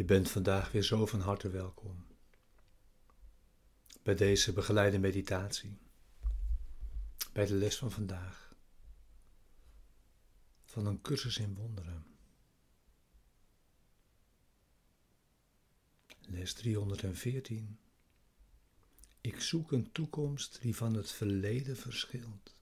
Je bent vandaag weer zo van harte welkom bij deze begeleide meditatie, bij de les van vandaag, van een cursus in wonderen. Les 314. Ik zoek een toekomst die van het verleden verschilt.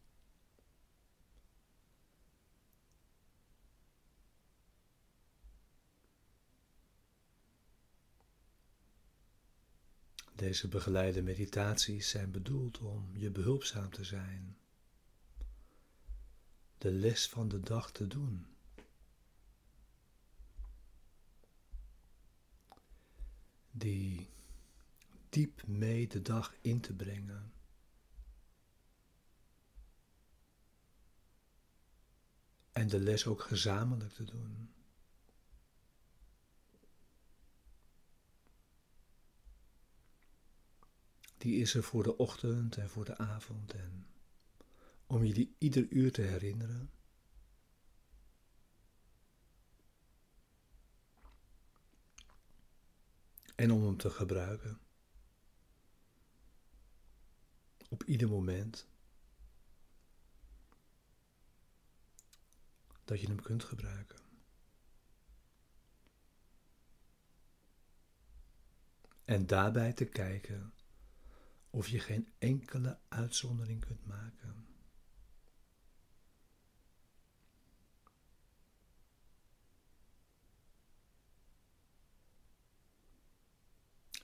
Deze begeleide meditaties zijn bedoeld om je behulpzaam te zijn, de les van de dag te doen. Die diep mee de dag in te brengen. En de les ook gezamenlijk te doen. Die is er voor de ochtend en voor de avond en om je die ieder uur te herinneren. En om hem te gebruiken. Op ieder moment dat je hem kunt gebruiken. En daarbij te kijken of je geen enkele uitzondering kunt maken.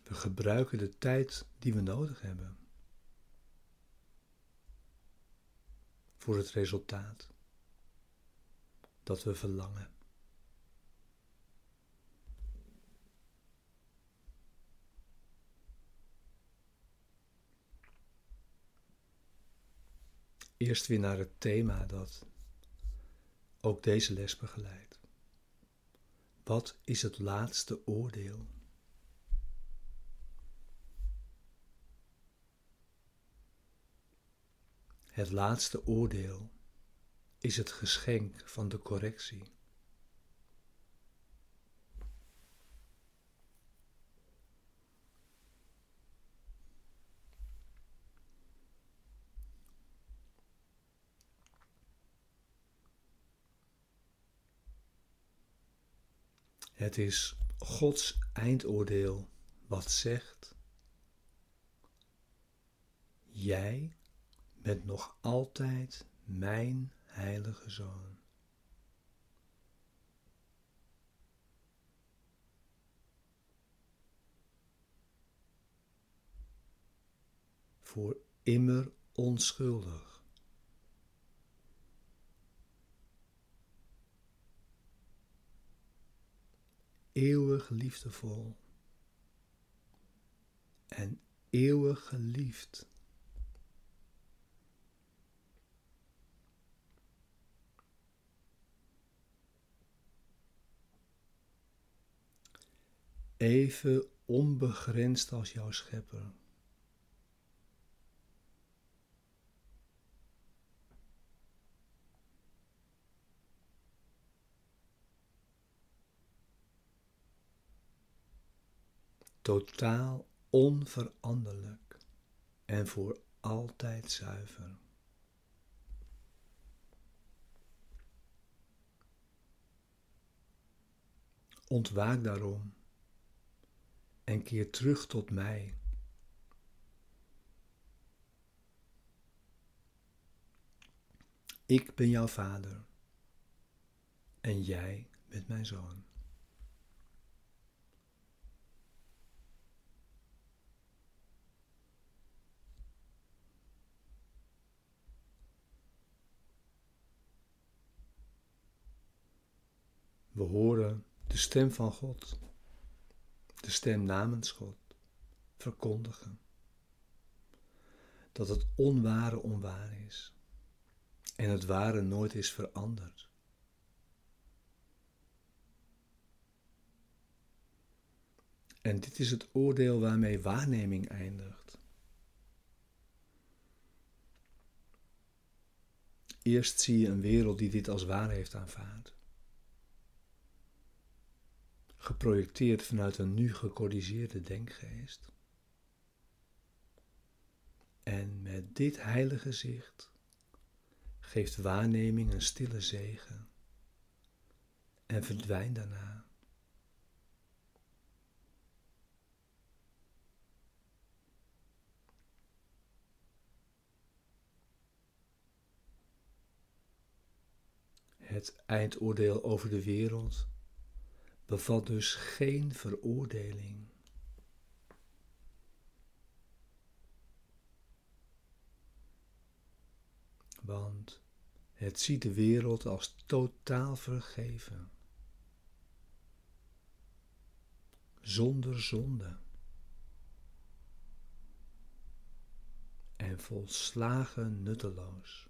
We gebruiken de tijd die we nodig hebben voor het resultaat dat we verlangen. Eerst weer naar het thema dat ook deze les begeleidt. Wat is het laatste oordeel? Het laatste oordeel is het geschenk van de correctie. Het is Gods eindoordeel wat zegt: Jij bent nog altijd mijn heilige zoon. Voor immer onschuldig. Eeuwig liefdevol en eeuwig geliefd. Even onbegrensd als jouw schepper. Totaal onveranderlijk en voor altijd zuiver. Ontwaak daarom en keer terug tot mij. Ik ben jouw vader en jij bent mijn zoon. We horen de stem van God, de stem namens God, verkondigen. Dat het onware onwaar is. En het ware nooit is veranderd. En dit is het oordeel waarmee waarneming eindigt. Eerst zie je een wereld die dit als waar heeft aanvaard geprojecteerd vanuit een nu gecorrigeerde denkgeest. En met dit heilige zicht geeft waarneming een stille zegen en verdwijnt daarna. Het eindoordeel over de wereld bevat dus geen veroordeling. Want het ziet de wereld als totaal vergeven, zonder zonde en volslagen nutteloos.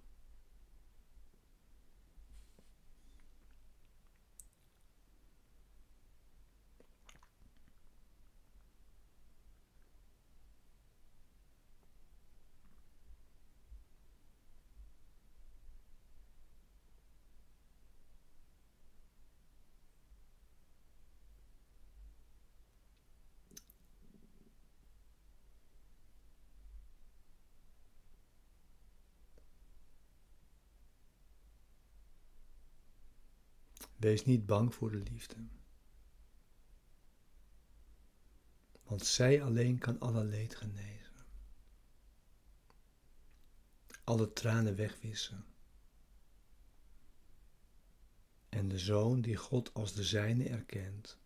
Wees niet bang voor de liefde. Want zij alleen kan alle leed genezen. Alle tranen wegwissen. En de zoon die God als de zijne erkent,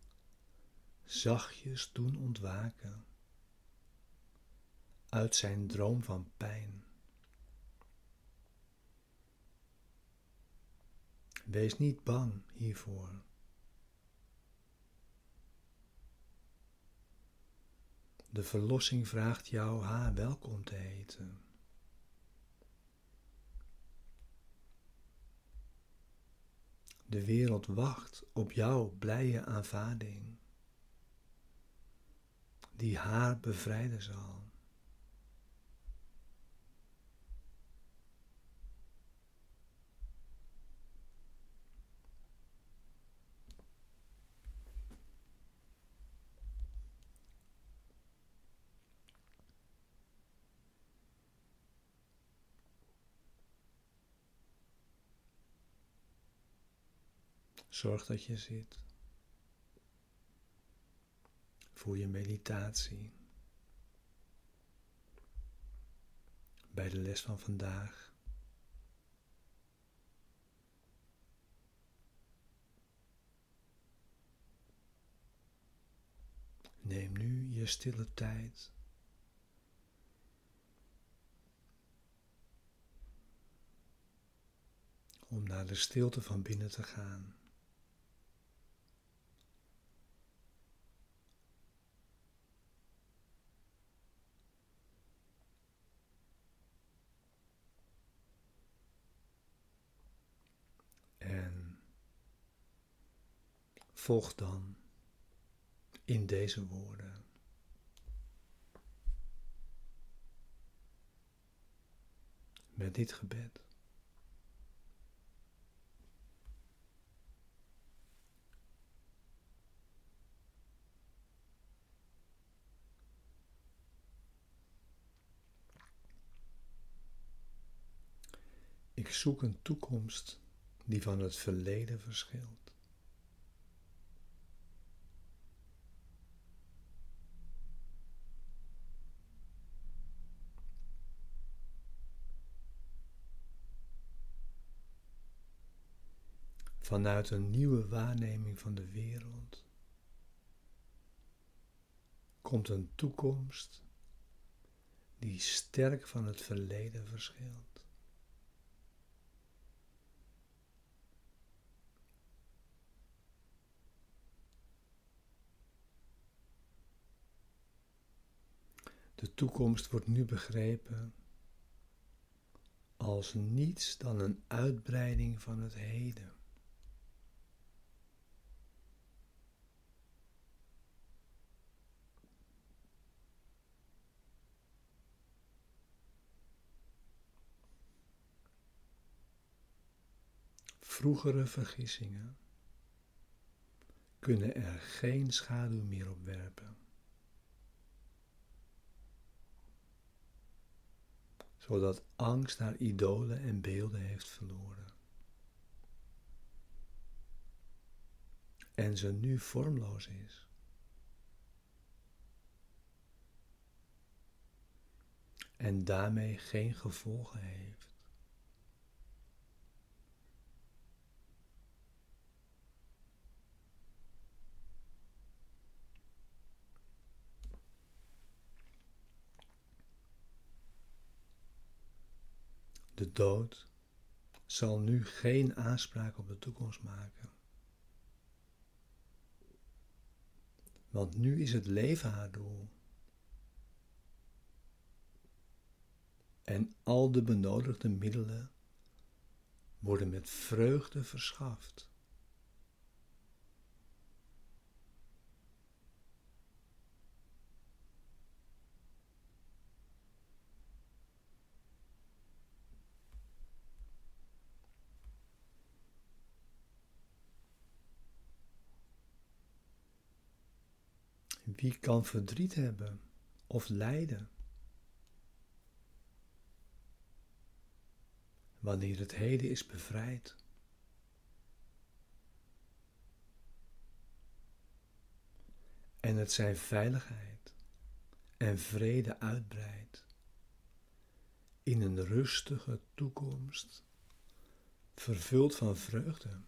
zachtjes doen ontwaken uit zijn droom van pijn. Wees niet bang hiervoor. De verlossing vraagt jou haar welkom te heten. De wereld wacht op jouw blije aanvaarding, die haar bevrijden zal. Zorg dat je zit. Voor je meditatie. Bij de les van vandaag. Neem nu je stille tijd. Om naar de stilte van binnen te gaan. Volg dan in deze woorden. Met dit gebed. Ik zoek een toekomst die van het verleden verschilt. Vanuit een nieuwe waarneming van de wereld komt een toekomst die sterk van het verleden verschilt. De toekomst wordt nu begrepen als niets dan een uitbreiding van het heden. Vroegere vergissingen kunnen er geen schaduw meer op werpen. Zodat angst haar idolen en beelden heeft verloren. En ze nu vormloos is. En daarmee geen gevolgen heeft. De dood zal nu geen aanspraak op de toekomst maken. Want nu is het leven haar doel. En al de benodigde middelen worden met vreugde verschaft. Wie kan verdriet hebben of lijden? Wanneer het heden is bevrijd. En het zijn veiligheid en vrede uitbreidt in een rustige toekomst, vervuld van vreugde.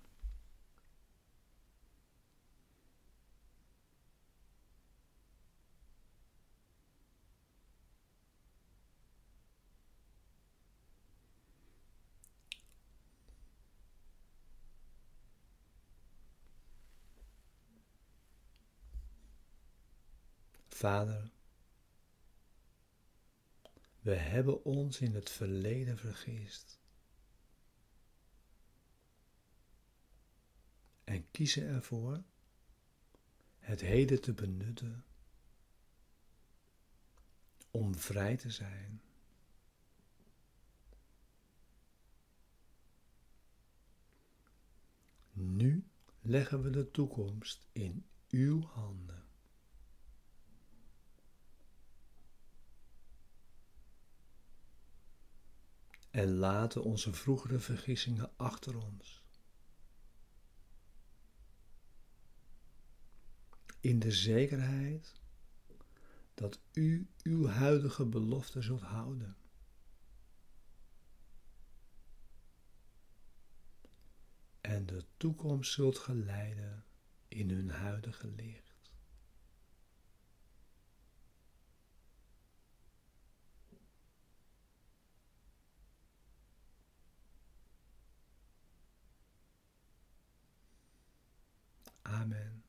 Vader, we hebben ons in het verleden vergist en kiezen ervoor het heden te benutten om vrij te zijn. Nu leggen we de toekomst in uw handen. En laten onze vroegere vergissingen achter ons. In de zekerheid dat u uw huidige belofte zult houden. En de toekomst zult geleiden in hun huidige licht. Amen.